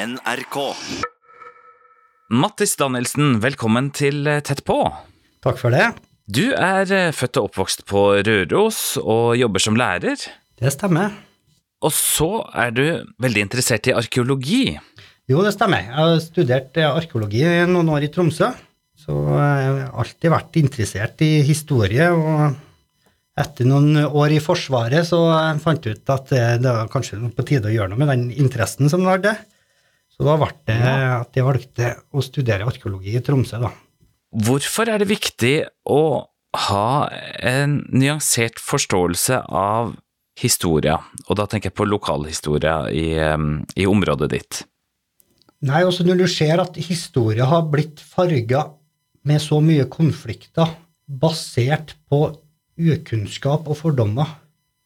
NRK. Mattis Danielsen, velkommen til eh, Tett på. Takk for det. Du er eh, født og oppvokst på Røros og jobber som lærer. Det stemmer. Og så er du veldig interessert i arkeologi. Jo, det stemmer. Jeg har studert eh, arkeologi noen år i Tromsø. Så jeg har alltid vært interessert i historie. Og etter noen år i Forsvaret så fant jeg ut at det, det var kanskje på tide å gjøre noe med den interessen som jeg hadde. Så da ble det at jeg valgte å studere arkeologi i Tromsø, da. Hvorfor er det viktig å ha en nyansert forståelse av historia, og da tenker jeg på lokalhistoria i, i området ditt? Nei, også når du ser at historia har blitt farga med så mye konflikter basert på ukunnskap og fordommer,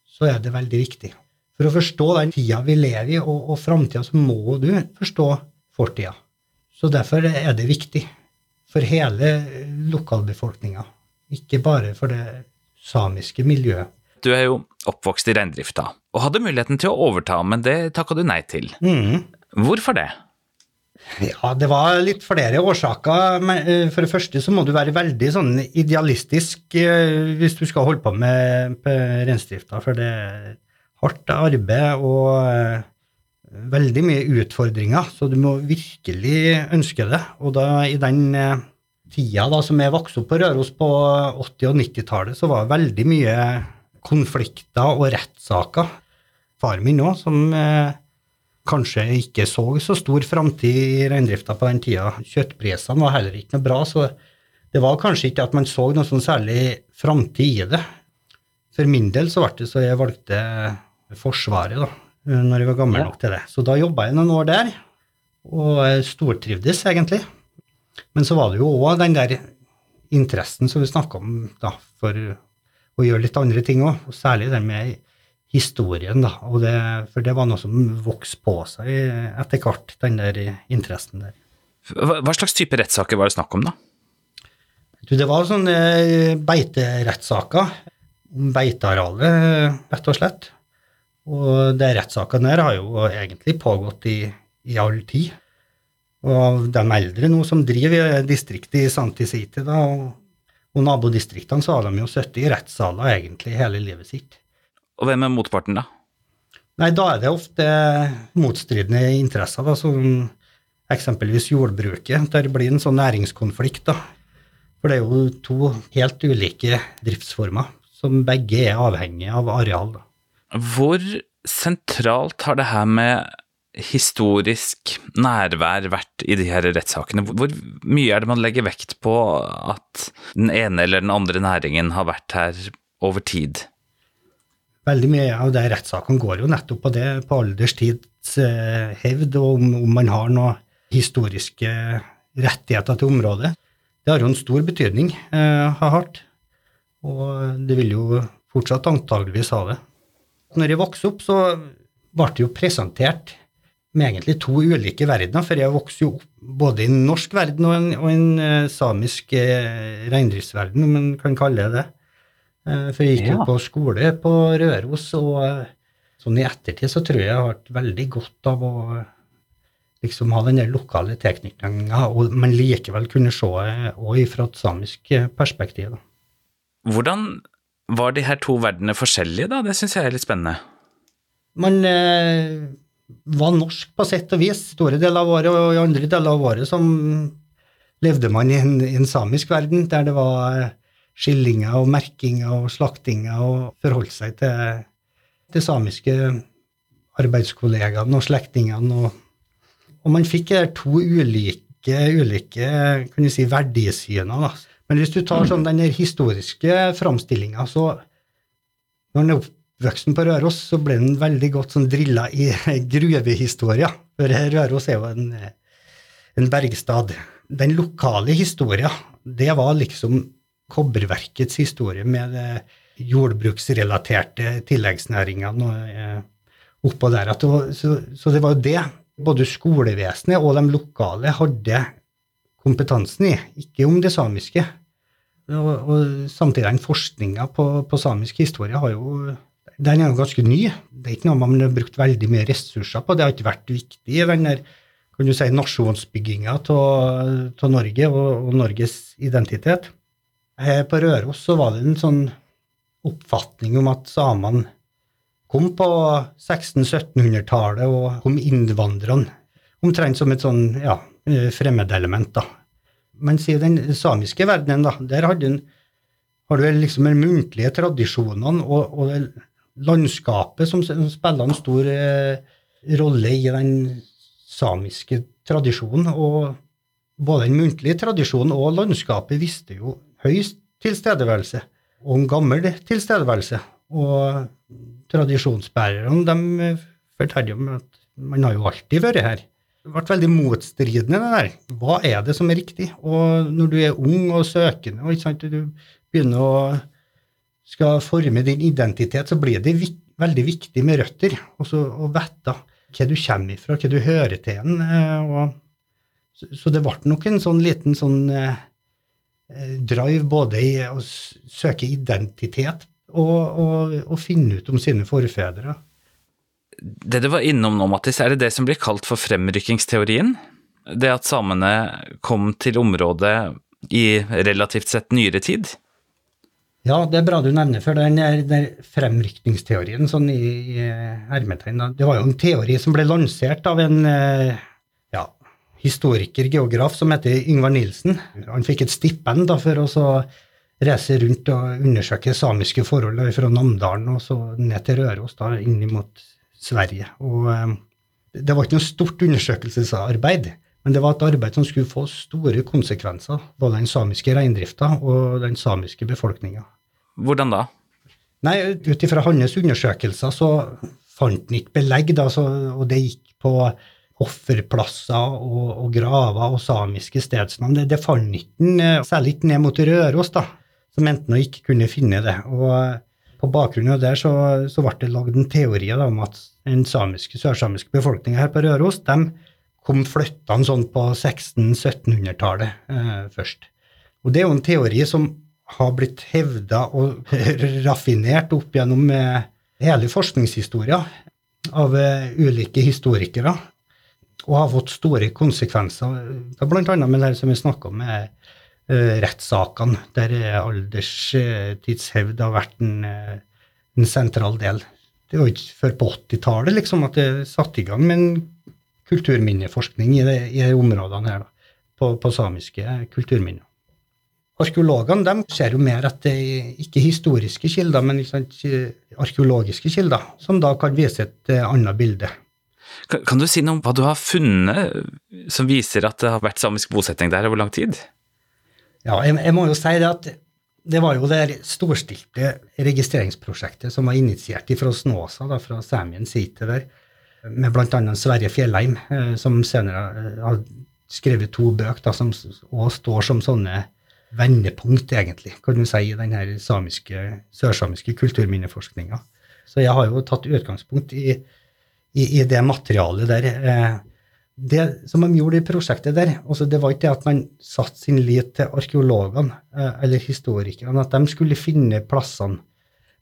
så er det veldig viktig. For å forstå den tida vi lever i, og, og framtida, så må du forstå fortida. Så derfor er det viktig for hele lokalbefolkninga, ikke bare for det samiske miljøet. Du er jo oppvokst i reindrifta, og hadde muligheten til å overta, men det takka du nei til. Mm. Hvorfor det? Ja, det var litt flere årsaker. Men eh, for det første så må du være veldig sånn idealistisk eh, hvis du skal holde på med på reindrifta, for det hardt arbeid og eh, veldig mye utfordringer, så du må virkelig ønske det. Og da i den eh, tida da som jeg vokste opp på Røros på 80- og 90-tallet, så var det veldig mye konflikter og rettssaker. Faren min òg, som eh, kanskje ikke så så stor framtid i reindrifta på den tida. Kjøttprisene var heller ikke noe bra, så det var kanskje ikke at man så noe sånn særlig framtid i det. For min del så ble det så jeg valgte Forsvaret da, når jeg var gammel Ja. nok til det. Så da jobba jeg noen år der, og stortrivdes egentlig. Men så var det jo òg den der interessen som vi snakka om da, for å gjøre litt andre ting òg, og særlig den med historien, da. Og det, for det var noe som vokste på seg etter hvert, den der interessen der. Hva slags type rettssaker var det snakk om, da? Det var sånne eh, beiterettssaker om beitearealet, rett og slett. Og de rettssakene der har jo egentlig pågått i, i all tid. Og de eldre nå som driver distriktet i Santi City, da, og, og nabodistriktene, så har de jo sittet i rettssaler egentlig hele livet sitt. Og hvem er motparten, da? Nei, da er det ofte motstridende interesser, da, som eksempelvis jordbruket. Der blir en sånn næringskonflikt, da. For det er jo to helt ulike driftsformer som begge er avhengige av areal. da. Hvor sentralt har det her med historisk nærvær vært i de her rettssakene? Hvor mye er det man legger vekt på at den ene eller den andre næringen har vært her over tid? Veldig mye av de rettssakene går jo nettopp på det, på alderstids eh, hevd, og om, om man har noen historiske rettigheter til området. Det har jo en stor betydning, eh, har hatt, og det vil jo fortsatt antageligvis ha det. Når jeg vokste opp, så ble det jo presentert med egentlig to ulike verdener, for jeg vokste jo opp både i en norsk verden og en, og en eh, samisk eh, reindriftsverden, om man kan kalle det det. Eh, For jeg gikk jo Ja. på skole på Røros, og eh, sånn i ettertid så tror jeg jeg har hatt veldig godt av å liksom ha den der lokale tilknytninga, men likevel kunne se òg fra et samisk perspektiv. Da. Hvordan var de her to verdenene forskjellige, da? Det syns jeg er litt spennende. Man eh, var norsk på sett og vis store deler av året, og i andre deler av året som levde man i en, i en samisk verden, der det var eh, skillinger og merkinger og slaktinger, og forholdt seg til de samiske arbeidskollegaene og slektningene. Og, og man fikk eh, to ulike, ulike kan du si, verdisyner. Men hvis du tar sånn den historiske framstillinga, så når han er oppvoksen på Røros, så ble han veldig godt sånn drilla i gruvehistoria. For Røros er jo en, en bergstad. Den lokale historia, det var liksom kobberverkets historie med jordbruksrelaterte tilleggsnæringene eh, oppå der. Så, så det var jo det både skolevesenet og de lokale hadde kompetansen i, ikke om det samiske. Og, og samtidig den forskninga på, på samisk historie har jo den er jo ganske ny. Det er ikke noe man har brukt veldig mye ressurser på. Det har ikke vært viktig i den der kan du si, nasjonsbygginga av Norge og, og, Norges identitet. Her på Røros så var det en sånn oppfatning om at samene kom på 1600-1700-tallet, og kom innvandrerne omtrent som et sånn ja, fremmedelement. da. Mens i den samiske verdenen, da, der hadde en, har du liksom de muntlige tradisjonene og, og landskapet som, spiller en stor eh, rolle i den samiske tradisjonen. Og både den muntlige tradisjonen og landskapet visste jo høyst tilstedeværelse, og en gammel tilstedeværelse. Og tradisjonsbærerne de forteller om at man har jo alltid vært her. Det ble veldig motstridende, det der. Hva er det som er riktig? Og når du er ung og søkende, og sant, du begynner å skal forme din identitet, så blir det vik veldig viktig med røtter. Og så å vite hva du kommer ifra, hva du hører til. En, eh, og, så, så, det ble nok en sånn liten sånn eh, drive både i å søke identitet og, og, og, finne ut om sine forfedre. Det du var innom nå, Mattis, er det det som blir kalt for fremrykkingsteorien? Det at samene kom til området i relativt sett nyere tid? Ja, det er bra du nevner, for den, den fremrykningsteorien sånn i, i hermetegn Det var jo en teori som ble lansert av en eh, ja, historiker, geograf, som heter Yngvar Nilsen. Han fikk et stipend da, for å reise rundt og undersøke samiske forhold fra Namdalen og så ned til Røros, da, inn mot Sverige. Og eh, det var ikke noe stort undersøkelsesarbeid. Men det var et arbeid som skulle få store konsekvenser, både den samiske reindrifta og den samiske befolkninga. Hvordan da? Nei, Ut ifra hans undersøkelser så fant han ikke belegg, da, så, og det gikk på offerplasser og, og, graver og samiske stedsnavn. Det, det fant ikke eh, særlig ikke ned mot Røros, da, som mente han ikke kunne finne det. Og på bakgrunn av det så, så ble det lagd en teori da, om at den samiske, sørsamiske befolkninga her på Røros de kom flyttende sånn på 1600-1700-tallet eh, først. Og det er jo en teori som har blitt hevda og raffinert opp gjennom eh, hele forskningshistoria av eh, ulike historikere, og har fått store konsekvenser, bl.a. med det som vi snakka om, med uh, rettssakene, der alderstidshevd har vært en, en, sentral del. Det var ikke før på 80-tallet liksom, at det satte i gang med en kulturminneforskning i, det, i de områdene her, da, på, på, samiske kulturminner. Arkeologene de ser jo mer etter ikke historiske kilder, men sant, arkeologiske kilder, som da kan vise et uh, annet bilde. Kan, kan, du si noe om hva du har funnet som viser at det har vært samisk bosetting der over lang tid? Ja, jeg, jeg må jo si det at det var jo det storstilte registreringsprosjektet som var initiert fra Snåsa, da, fra Samien Site der, med bl.a. Sverre Fjellheim, eh, som senere eh, har skrevet to bøker som òg står som sånne vendepunkt, egentlig, kan du si, i den samiske, sørsamiske kulturminneforskninga. Så jeg har jo tatt utgangspunkt i, i, i det materialet der. Eh, det som de gjorde i prosjektet der, altså det var ikke det at man satte sin lit til arkeologene eller historikerne, at de skulle finne plassene.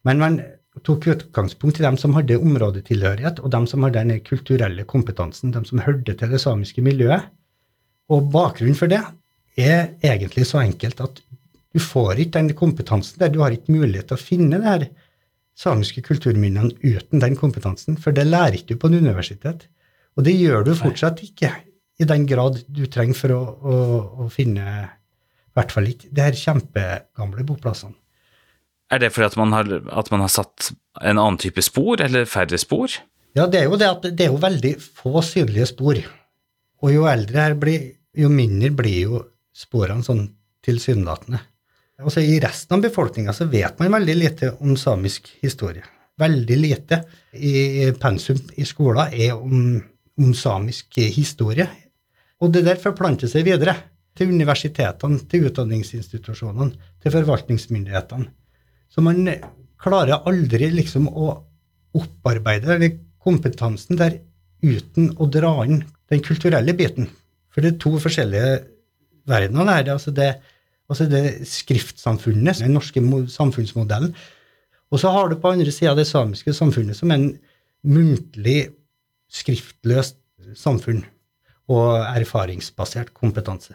Men man tok utgangspunkt i dem som hadde områdetilhørighet, og dem som hadde den kulturelle kompetansen, dem som hørte til det samiske miljøet. Og bakgrunnen for det er egentlig så enkelt at du får ikke den kompetansen der. Du har ikke mulighet til å finne de samiske kulturminnene uten den kompetansen, for det lærer ikke du på en universitet. Og det gjør du fortsatt ikke i den grad du trenger for å, å, å finne i hvert fall ikke de her kjempegamle boplassene. Er det fordi at man, har, at man, har, satt en annen type spor, eller færre spor? Ja, det er jo det at det er jo veldig få synlige spor. Og jo eldre her blir, jo mindre blir jo sporene sånn tilsynelatende. Altså I resten av befolkninga så vet man veldig lite om samisk historie. Veldig lite i pensum i skolen er om, om samisk historie. Og det der forplanter seg videre til universitetene, til utdanningsinstitusjonene, til forvaltningsmyndighetene. Så man klarer aldri liksom å opparbeide den kompetansen der uten å dra inn den kulturelle biten. For det er to forskjellige verdener der. Altså det, altså det skriftsamfunnet, den norske samfunnsmodellen. Og så har du på andre sida det samiske samfunnet som en muntlig, skriftløst samfunn. og erfaringsbasert kompetanse.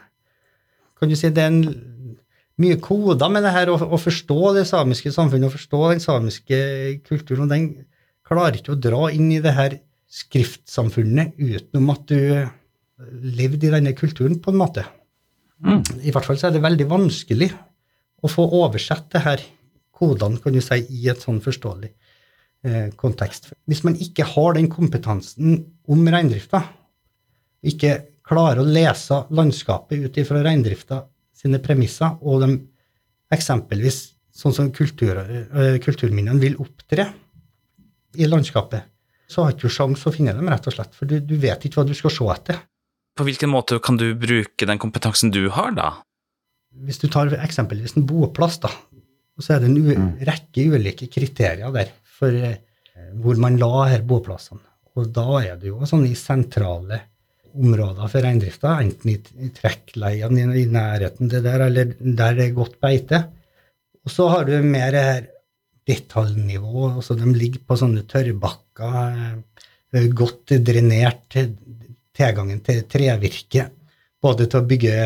Kan du si det er en, mye koder med det her, å, å forstå det samiske samfunnet, å forstå den samiske kulturen, og den klarer ikke å dra inn i det her skriftsamfunnet utenom at du levde i denne kulturen, på en måte. Mm. I hvert fall så er det veldig vanskelig å få oversett det her kodene, kan du si, i et sånn forståelig eh, kontekst. Hvis man ikke har den kompetansen om reindrifta, ikke klarer å lese landskapet ut ifra reindrifta sine premisser, og de eksempelvis sånn som kultur, eh, kulturminnene vil opptre i landskapet, så har ikke du sjanse å finne dem, rett og slett, for du, du vet ikke hva du skal se etter. På hvilken måte kan du bruke den kompetansen du har, da? Hvis du tar eksempelvis en boplass, da, så er det en mm. rekke ulike kriterier der for eh, hvor man la her boplassene. Og da er det jo sånn i sentrale områder for reindrifta, enten i, trekkleiene i, i, nærheten til der, eller der det er godt beite. Og så har du mer her detaljnivå, altså de ligger på sånne tørrbakker, eh, godt drenert tilgangen til trevirke, både til å bygge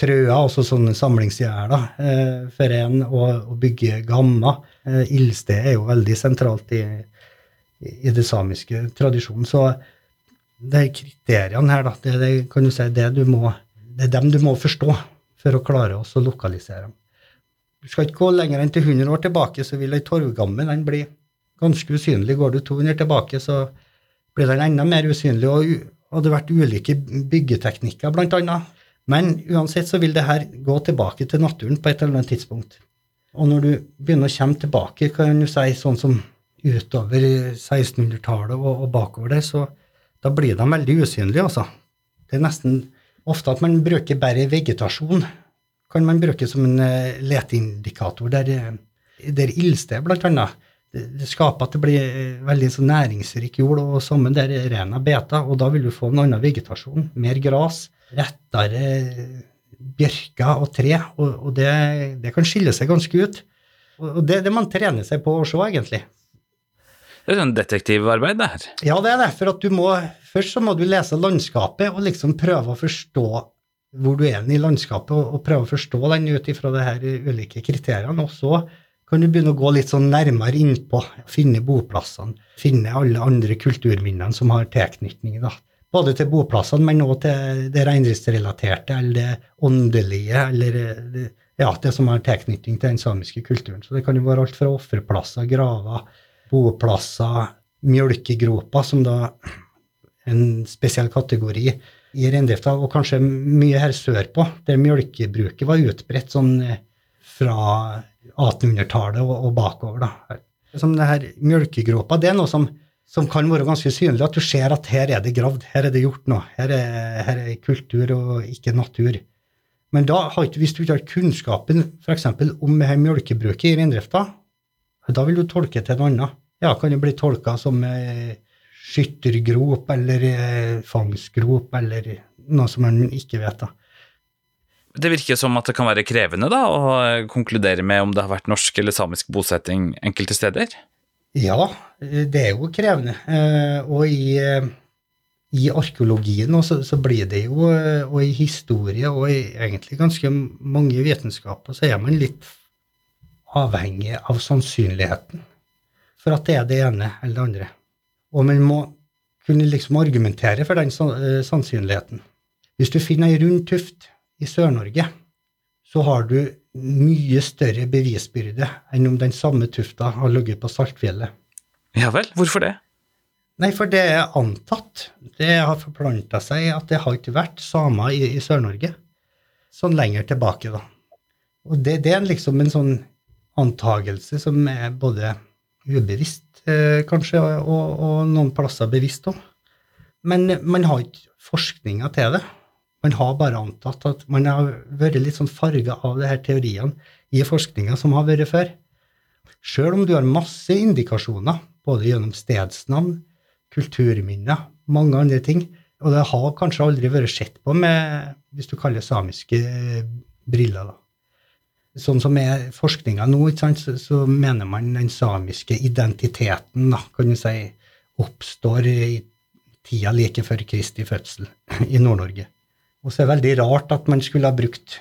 trøer, altså sånne samlingsgjerder eh, for en, å, å bygge gammer. Eh, ildsted er jo veldig sentralt i, i det samiske tradisjonen. Så det er kriteriene her, da, det, det, kan du si, det, du må, det er dem du må forstå for å klare å lokalisere dem. Du skal ikke gå lenger enn til 100 år tilbake, så vil ei torvgamme den bli ganske usynlig. Går du 200 tilbake, så blir den enda mer usynlig. og hadde vært ulike byggeteknikker, blant annet. Men uansett så vil det her gå tilbake til naturen på et eller annet tidspunkt. Og når du begynner å komme tilbake, kan du si sånn som utover 1600-tallet og, og, bakover det, så da blir de veldig usynlige, altså. Det er nesten ofte at man bruker bare vegetasjon, kan man bruke som en uh, leteindikator, der, der ildsted, blant annet, det skaper at det blir eh, veldig så næringsrik jord, og sammen der er rena beter, og da vil du få en annen vegetasjon. Mer gras, rettere bjørker og tre, og, og det, det, kan skille seg ganske ut. Og det, det man trener seg på å se, egentlig. Det er sånn detektivarbeid, det her. Ja, det er det. For at du må, først så må du lese landskapet og liksom prøve å forstå hvor du er i landskapet, og, og prøve å forstå den ut ifra de her ulike kriteriene. Og så kan du begynne å gå litt sånn nærmere innpå, finne boplassene, finne alle andre kulturminnene som har tilknytning. da. Både til boplassene, men også til det reindriftsrelaterte, eller det åndelige, eller det, ja, det som har tilknytning til den samiske kulturen. Så det kan jo være alt fra offerplasser, graver, boplasser, mjølkegroper, som da en spesiell kategori i reindrifta, og kanskje mye her sørpå, der mjølkebruket var utbredt sånn fra 1800-tallet og, og, bakover. da. Som det her Mjølkegropa det er noe som, som, kan være ganske synlig, at du ser at her er det gravd, her er det gjort noe. Her er, her er kultur og ikke natur. Men da, hvis du ikke har kunnskapen f.eks. om her i reindrifta, da vil du tolke til noe annet. Ja, kan det bli tolka som eh, skyttergrop eller eh, fangstgrop eller noe som man ikke vet. da. Det virker som at det kan være krevende da, å konkludere med om det har vært norsk eller samisk bosetting enkelte steder? Ja, det er jo krevende. Eh, og i, eh, i arkeologien også, så, blir det jo, eh, og i historie og i egentlig ganske mange vitenskaper, så er man litt avhengig av sannsynligheten for at det er det ene eller det andre. Og man må kunne liksom argumentere for den sannsynligheten. Hvis du finner ei rund tuft i Sør-Norge, så har du mye større bevisbyrde enn om den samme tufta har ligget på Saltfjellet. Ja vel, hvorfor det? Nei, for det er antatt. Det har forplanta seg at det har ikke vært samer i, i Sør-Norge sånn lenger tilbake, da. Og det, det, er liksom en sånn antagelse som er både ubevisst, eh, kanskje, og, og, noen plasser bevisst òg. Men man har ikke forskninga til det. Man har bare antatt at man har vært litt sånn farga av de her teoriene i forskninga som har vært før. Sjøl om du har masse indikasjoner, både gjennom stedsnavn, kulturminner, mange andre ting, og det har kanskje aldri vært sett på med, hvis du kaller samiske eh, briller, da. Sånn som er forskninga nå, så, så, mener man den samiske identiteten, da, kan du si, oppstår i tida like før Kristi fødsel i Nord-Norge. Og så er det veldig rart at man skulle ha brukt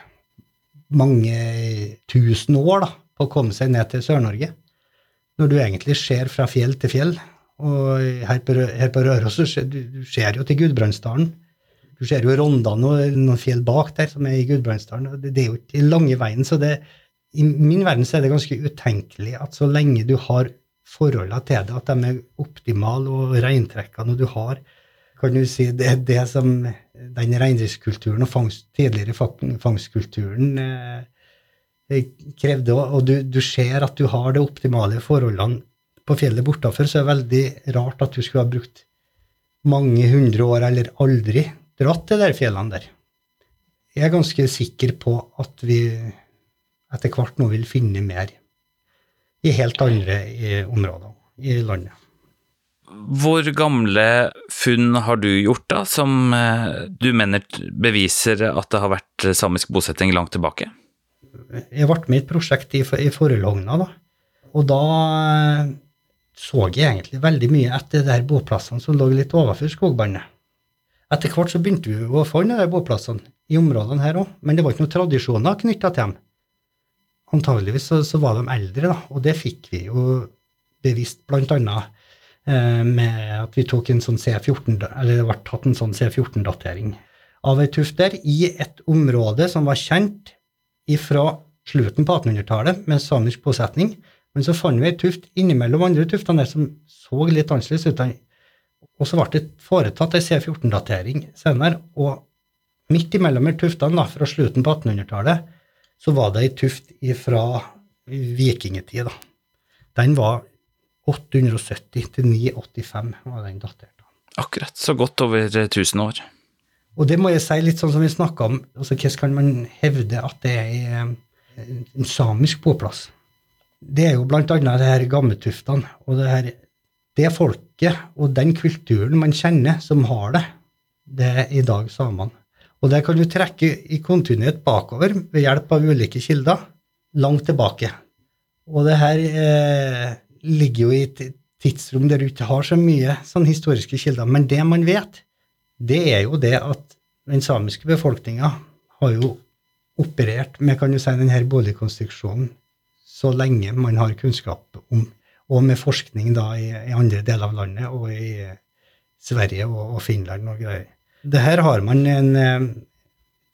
mange tusen år da, på å komme seg ned til Sør-Norge, når du egentlig ser fra fjell til fjell. Og her på, her på Røros du, du ser jo til Gudbrandsdalen. Du ser jo Rondane og noen fjell bak der som er i Gudbrandsdalen. Det, det er jo ikke lange veien, så det, i min verden så er det ganske utenkelig at så lenge du har forholdene til det, at de er optimale og reintrekkene, du har kan du si, det, det som den reindriftskulturen og fangst, tidligere fangstkulturen eh, krevde, og du, du, ser at du har de optimale forholdene på fjellet bortafor, så er det veldig rart at du skulle ha brukt mange hundre år eller aldri dratt til de fjellene der. Jeg er ganske sikker på at vi etter hvert nå vil finne mer i helt andre i områder i landet. Hvor gamle funn har du gjort, da, som eh, du mener beviser at det har vært samisk bosetting langt tilbake? Jeg ble med i et prosjekt i, i Forelhogna, da. Og da eh, så jeg egentlig veldig mye etter de her boplassene som lå litt overfor skogbandet. Etter hvert så begynte vi å finne de boplassene i områdene her òg, men det var ikke noen tradisjoner knytta til dem. Antageligvis så, så, var de eldre, da, og det fikk vi jo bevisst blant annet eh, med at vi tok en sånn C14, eller det ble tatt en sånn C14-datering av ei tuft der i et område som var kjent fra slutten på 1800-tallet med samisk bosetning. Men så fant vi ei tuft innimellom andre tuftene der som så litt annerledes ut. Og så ble det foretatt ei C14-datering senere, og midt imellom tuftene da, fra slutten på 1800-tallet så var det ei tuft fra vikingtid. da. Den var 870 til 985 var den datert. Akkurat. Så godt over 1000 år. Og det må jeg si litt sånn som vi snakka om, altså hvordan kan man hevde at det er en samisk boplass? Det er jo annet det her gammeltuftene og det her det folket og den kulturen man kjenner, som har det, det er i dag samene. Og det kan du trekke i kontinuitet bakover ved hjelp av ulike kilder, langt tilbake. Og det her eh, ligger jo i et tidsrom der du ikke har så mye sånn historiske kilder. Men det man vet, det er jo det at den samiske befolkninga har jo operert med kan du si, denne boligkonstruksjonen så lenge man har kunnskap om, og med forskning da i, i andre deler av landet og i Sverige og, og Finland og greier. Det her har man en eh,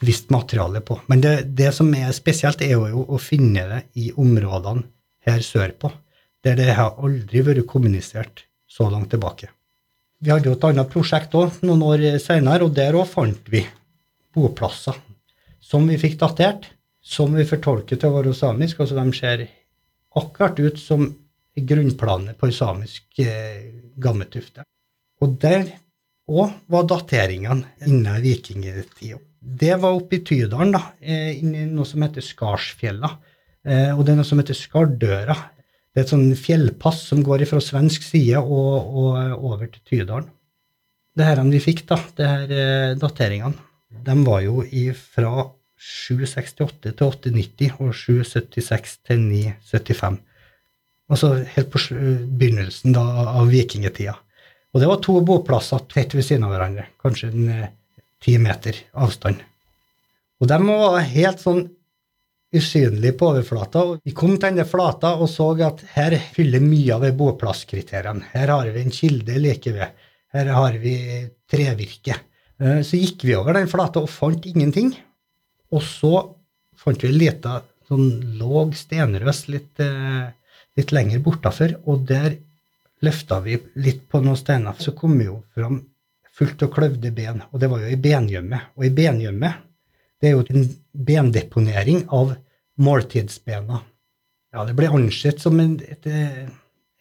visst materiale på. Men det, det, som er spesielt, er jo å finne det i områdene her sørpå, der det har aldri vært kommunisert så langt tilbake. Vi hadde jo et annet prosjekt òg noen år senere, og der òg fant vi boplasser som vi fikk datert, som vi fortolker til å være samisk. altså De ser akkurat ut som grunnplanet på samisk eh, gammetufte. Og der òg var dateringene innen vikingtida. Det var oppe i Tydalen, da, eh, inni noe som heter Skarsfjella. Eh, og det er noe som heter Skardøra. Det er et sånn fjellpass som går fra svensk side og, og over til Tydalen. Det her vi fikk, da, det her eh, dateringene, de var jo fra 768 til 890 og 776 til 975. Altså helt på begynnelsen da, av vikingtida. Og det var to boplasser tett ved siden av hverandre, kanskje en eh, ti meter avstand. Og de var helt sånn usynlige på overflata. Vi kom til denne flata og så at her fyller mye av boplasskriteriene. Her har vi en kilde like ved. Her har vi trevirke. Eh, så gikk vi over den flata og fant ingenting. Og så fant vi en lita sånn låg stenrøs litt, eh, litt lenger bortafor, og der løfta vi litt på noen steiner, så kom vi jo fram fullt av kløvde ben. Og det var jo i bengjømme. Og i bengjømme det er jo en bendeponering av måltidsbena. Ja, det ble ansett som et, et,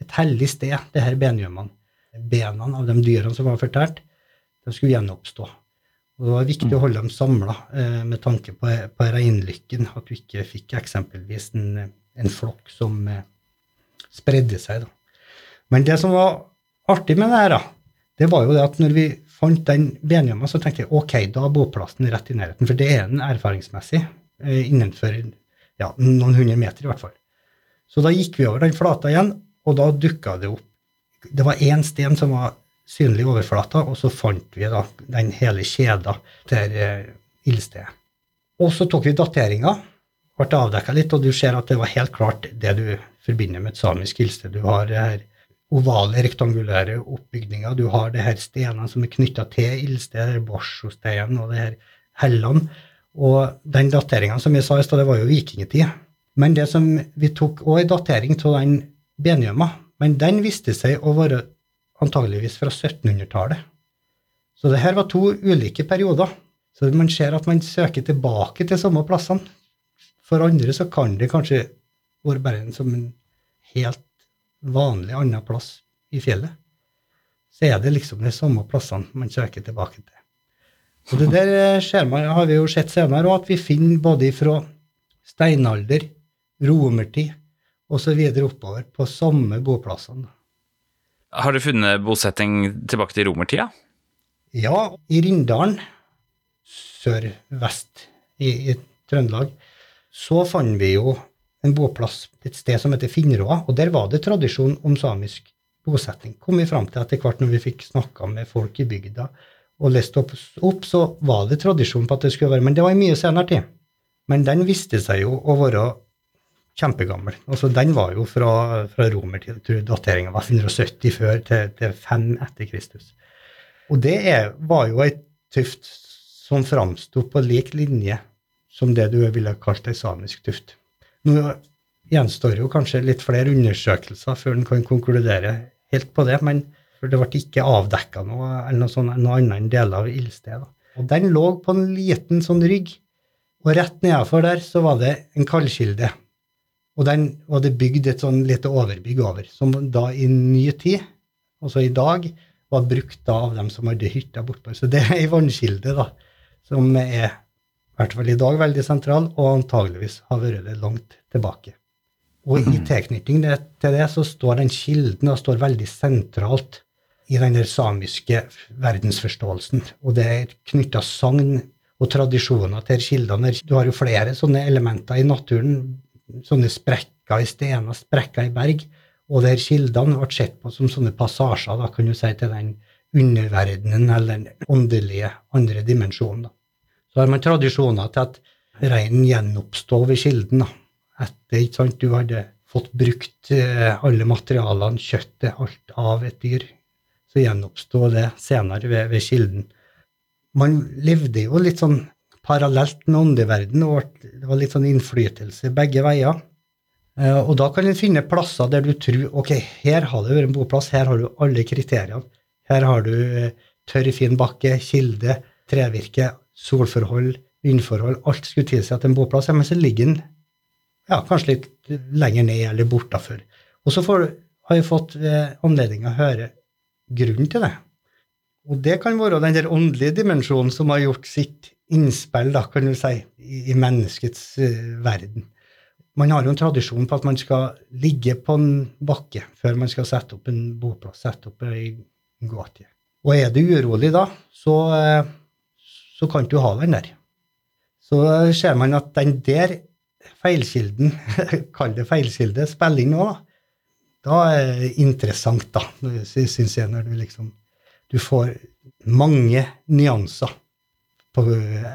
et hellig sted, det her bengjømmene. Bena av de dyrene som var fortært, de skulle gjenoppstå. Og Det var viktig å holde dem samla eh, med tanke på, på reinlykken, at du ikke fikk eksempelvis en, en flokk som eh, spredde seg. da. Men det som var artig med det her, det var jo det at når vi fant den benjammen, så tenkte jeg ok, da er boplassen rett i nærheten. For det er den erfaringsmessig eh, innenfor ja, noen hundre meter, i hvert fall. Så da gikk vi over den flata igjen, og da dukka det opp Det var én sten som var synlig overflata, og så fant vi da den hele kjeda til eh, ildstedet. Og så tok vi dateringa, ble avdekka litt, og du ser at det var helt klart det du forbinder med et samisk ildsted. Du har her ovale, rektangulære oppbygninger, du har det her stenene som er knytta til ildstedet, Borsosteinen og det her hellene. Og den dateringa som jeg sa i stad, det var jo vikingtid. Men det som vi tok òg en datering av den bengjømma, men den viste seg å være antageligvis fra 1700-tallet. Så det her var to ulike perioder. Så man ser at man søker tilbake til samme plassene. For andre så kan det kanskje være bare en, som en helt vanlig annen plass i fjellet. Så er det liksom de samme plassene man søker tilbake til. Og det der ser man, har vi jo sett senere òg, at vi finner både fra steinalder, romertid osv. oppover på samme boplassene. Har du funnet bosetting tilbake til romertida? Ja, i Rindalen, sør-vest i, i, Trøndelag, så fant vi jo en boplass et sted som heter Finnråa, og der var det tradisjon om samisk bosetting. Kom vi fram til etter hvert når vi fikk snakka med folk i bygda og lest opp, opp, så var det tradisjon på at det skulle være Men det var i mye senere tid. Men den viste seg jo å være kjempegammel. Altså, den var jo fra, fra romertid. Dateringa var 170 før til, til 5 etter Kristus. Og det er, var jo ei tuft som framsto på lik linje som det du ville kalt ei samisk tuft. Nå gjenstår jo kanskje litt flere undersøkelser før en kan konkludere helt på det, men det ble ikke avdekka noe, eller noe, sånt, noe annet enn deler av ildstedet. Og den lå på en liten sånn rygg, og rett nedenfor der så var det en kaldkilde. Og den var det bygd et sånn lite overbygg over, som da i ny tid, altså i dag, var brukt da av dem som hadde hytta bortpå. Så det er ei vannkilde da, som er i hvert fall i dag veldig sentral, og antageligvis har vært det langt tilbake. Og i mhm. tilknytning til det så står den kilden og står veldig sentralt i den samiske verdensforståelsen. Og det er knytta sagn og tradisjoner til kildene. Du har jo flere sånne elementer i naturen sånne sprekker i stener, sprekker i berg. Og der kildene ble sett på som sånne passasjer da, kan du si, til den underverdenen eller den åndelige andre dimensjonen. Da. Så har man tradisjoner til at reinen gjenoppstår ved kilden. Etter ikke sant, du hadde fått brukt eh, alle materialene, kjøttet, alt av et dyr. Så gjenoppstod det senere ved, ved kilden. Man levde jo litt sånn parallelt med åndeverdenen, og det var litt sånn innflytelse begge veier. Eh, og da kan en finne plasser der du tror ok, her har det vært en boplass, her har du alle kriteriene. Her har du eh, tørr, fin bakke, kilde, trevirke, solforhold, vindforhold. Alt skulle tilsi at er en boplass, men så ligger den ja, kanskje litt lenger ned eller bortafor. Og så får, har jeg fått eh, anledning å høre grunnen til det. Og det kan være den der åndelige dimensjonen som har gjort sitt innspill, da, kan du si, i, i menneskets uh, verden. Man har jo en tradisjon på at man skal ligge på en bakke før man skal sette opp en boplass, sette opp ei gåte. Og er du urolig da, så, uh, så kan du ha den der. Så ser man at den der feilkilden, kall det feilkilde, spiller inn òg. da. Er det interessant, da, syns jeg, når du liksom Du får mange nyanser på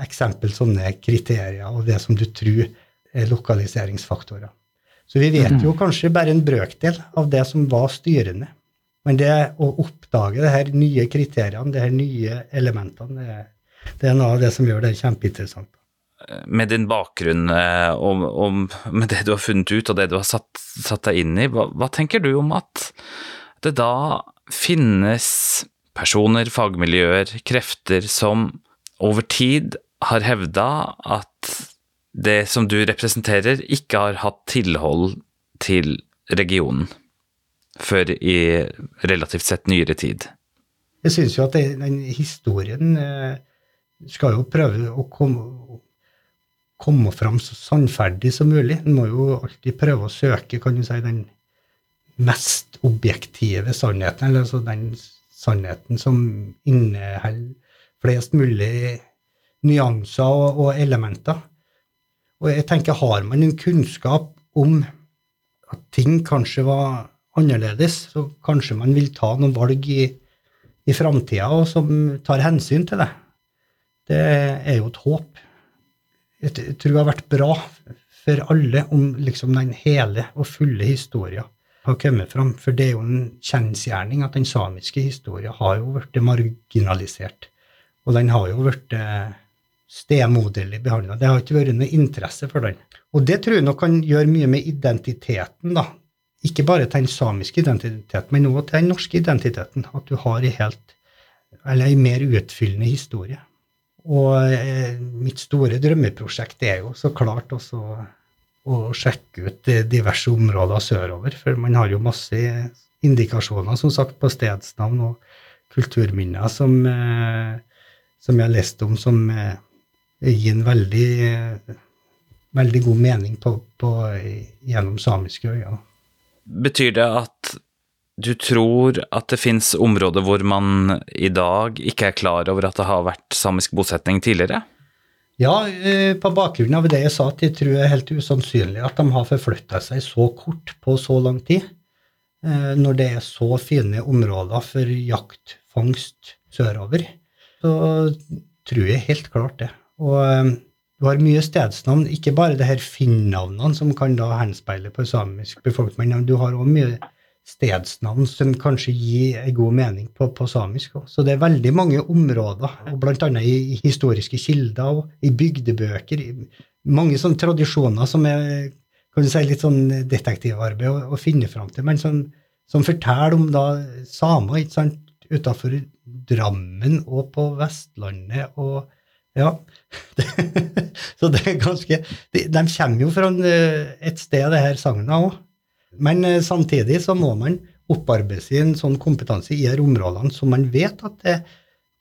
eksempel sånne kriterier og det som du tror er lokaliseringsfaktorer. Så vi vet jo mhm. kanskje bare en brøkdel av det som var styrende. Men det å oppdage de her nye kriteriene, de her nye elementene, det, det er noe av det som gjør det kjempeinteressant. Med din bakgrunn og, om, om, med det du har funnet ut og det du har satt, satt deg inn i, hva, hva tenker du om at det da finnes personer, fagmiljøer, krefter som over tid har hevda at det som du representerer, ikke har hatt tilhold til regionen før i relativt sett nyere tid. Jeg syns jo at den historien eh, skal jo prøve å komme, komme fram så sannferdig som mulig. En må jo alltid prøve å søke kan du si, den mest objektive sannheten, eller altså den sannheten som inneholder flest mulig nyanser og, og, elementer. Og jeg tenker, har man en kunnskap om at ting kanskje var annerledes, så kanskje man vil ta noen valg i, i framtida, som tar hensyn til det, det er jo et håp. Jeg tror det har vært bra for alle om liksom den hele og fulle historien har kommet fram. For det er jo en kjensgjerning at den samiske historien har jo blitt marginalisert. Og den har jo blitt stemoderlig behandla. Det har ikke vært noe interesse for den. Og det tror jeg nok kan gjøre mye med identiteten, da. Ikke bare til den samiske identiteten, men også til den norske identiteten. At du har en helt, eller en mer utfyllende historie. Og eh, mitt store drømmeprosjekt er jo så klart også å sjekke ut diverse områder sørover, for man har jo masse indikasjoner, som sagt, på stedsnavn og kulturminner som, eh, som jeg har lest om, som eh, gir en veldig, veldig god mening på, på, gjennom samiske øyne. Betyr det at du tror at det finnes områder hvor man i dag ikke er klar over at det har vært samisk bosetning tidligere? Ja, eh, på bakgrunn av det jeg sa, at jeg tror det er helt usannsynlig at de har forflytta seg så kort på så lang tid, eh, når det er så fine områder for jakt, fangst sørover. Så tror jeg helt klart det. Og eh, du har mye stedsnavn, ikke bare det her Finn-navnene som kan da henspeile på samisk befolkning, men du har òg mye stedsnavn som kanskje gir god mening på, på samisk. Så det er veldig mange områder, og bl.a. i historiske kilder og i bygdebøker. Mange sånne tradisjoner som er kan du si, litt sånn detektivarbeid å, å finne fram til, men som, som forteller om da samer ikke utafor Drammen og på Vestlandet og ja. så det er ganske De, de kommer jo fra eh, et sted, det her sagnet òg. Men eh, samtidig så må man opparbeide seg en sånn kompetanse i de områdene som man vet at det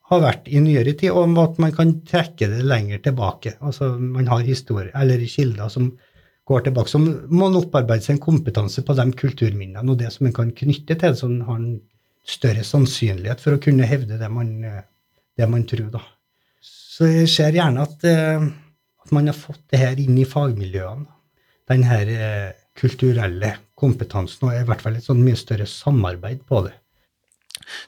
har vært i nyere tid, og at man kan trekke det lenger tilbake. Altså man har historie, eller kilder som går tilbake. Så må man opparbeide seg en kompetanse på de kulturminnene og det som man kan knytte til, så man har en større sannsynlighet for å kunne hevde det man, eh, det man tror. da. Så jeg ser gjerne at, uh, at, man har fått det her inn i fagmiljøene. Den her kulturelle kompetansen, og i hvert fall et sånn mye større samarbeid på det.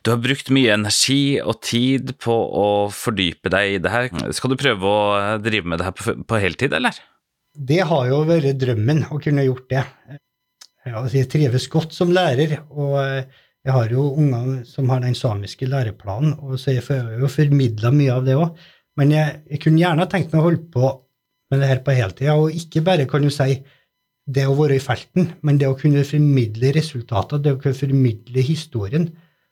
Du har brukt mye energi og tid på å fordype deg i det her. Skal du prøve å drive med det her på, på heltid, eller? Det har jo vært drømmen å kunne gjort det. Jeg trives godt som lærer, og jeg har jo unger som har den samiske læreplanen, og så jeg får jo formidla mye av det òg. Men jeg, jeg, kunne gjerne tenkt meg å holde på med det her på heltid, og ikke bare kan du si det å være i felten, men det å kunne formidle resultater, det å kunne formidle historien,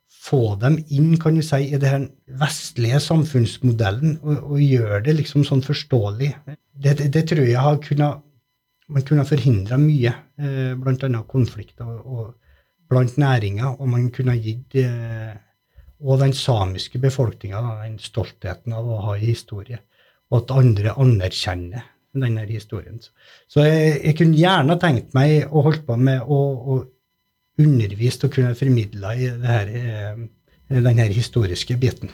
få dem inn kan du si, i den vestlige samfunnsmodellen og, og gjøre det liksom sånn forståelig. Det, det, det tror jeg har kunnet, man kunne forhindra mye, eh, bl.a. konflikter og, blant næringer, og man kunne gitt eh, den samiske befolkninga den stoltheten av å ha en historie, og at andre anerkjenner denne historien. Så jeg, jeg, kunne gjerne tenkt meg å holde på med å, å undervise og kunne formidle i eh, denne historiske biten.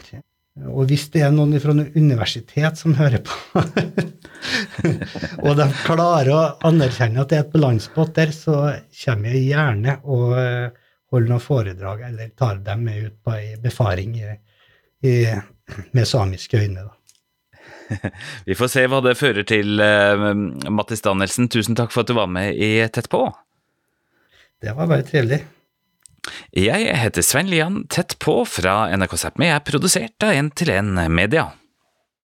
Og hvis det er noen fra noe universitet som hører på, og de klarer å anerkjenne at det er et balansepott der, så kommer jeg gjerne og holder noen foredrag eller tar dem med ut på ei befaring i, i, med samiske øyne. da. Vi får se hva det fører til, uh, Mattis Danielsen. Tusen takk for at du var med i Tett på. Det var bare trivelig. Jeg heter Svein Lian Tett på fra NRK Sápmi er produsert av 1 til 1 Media.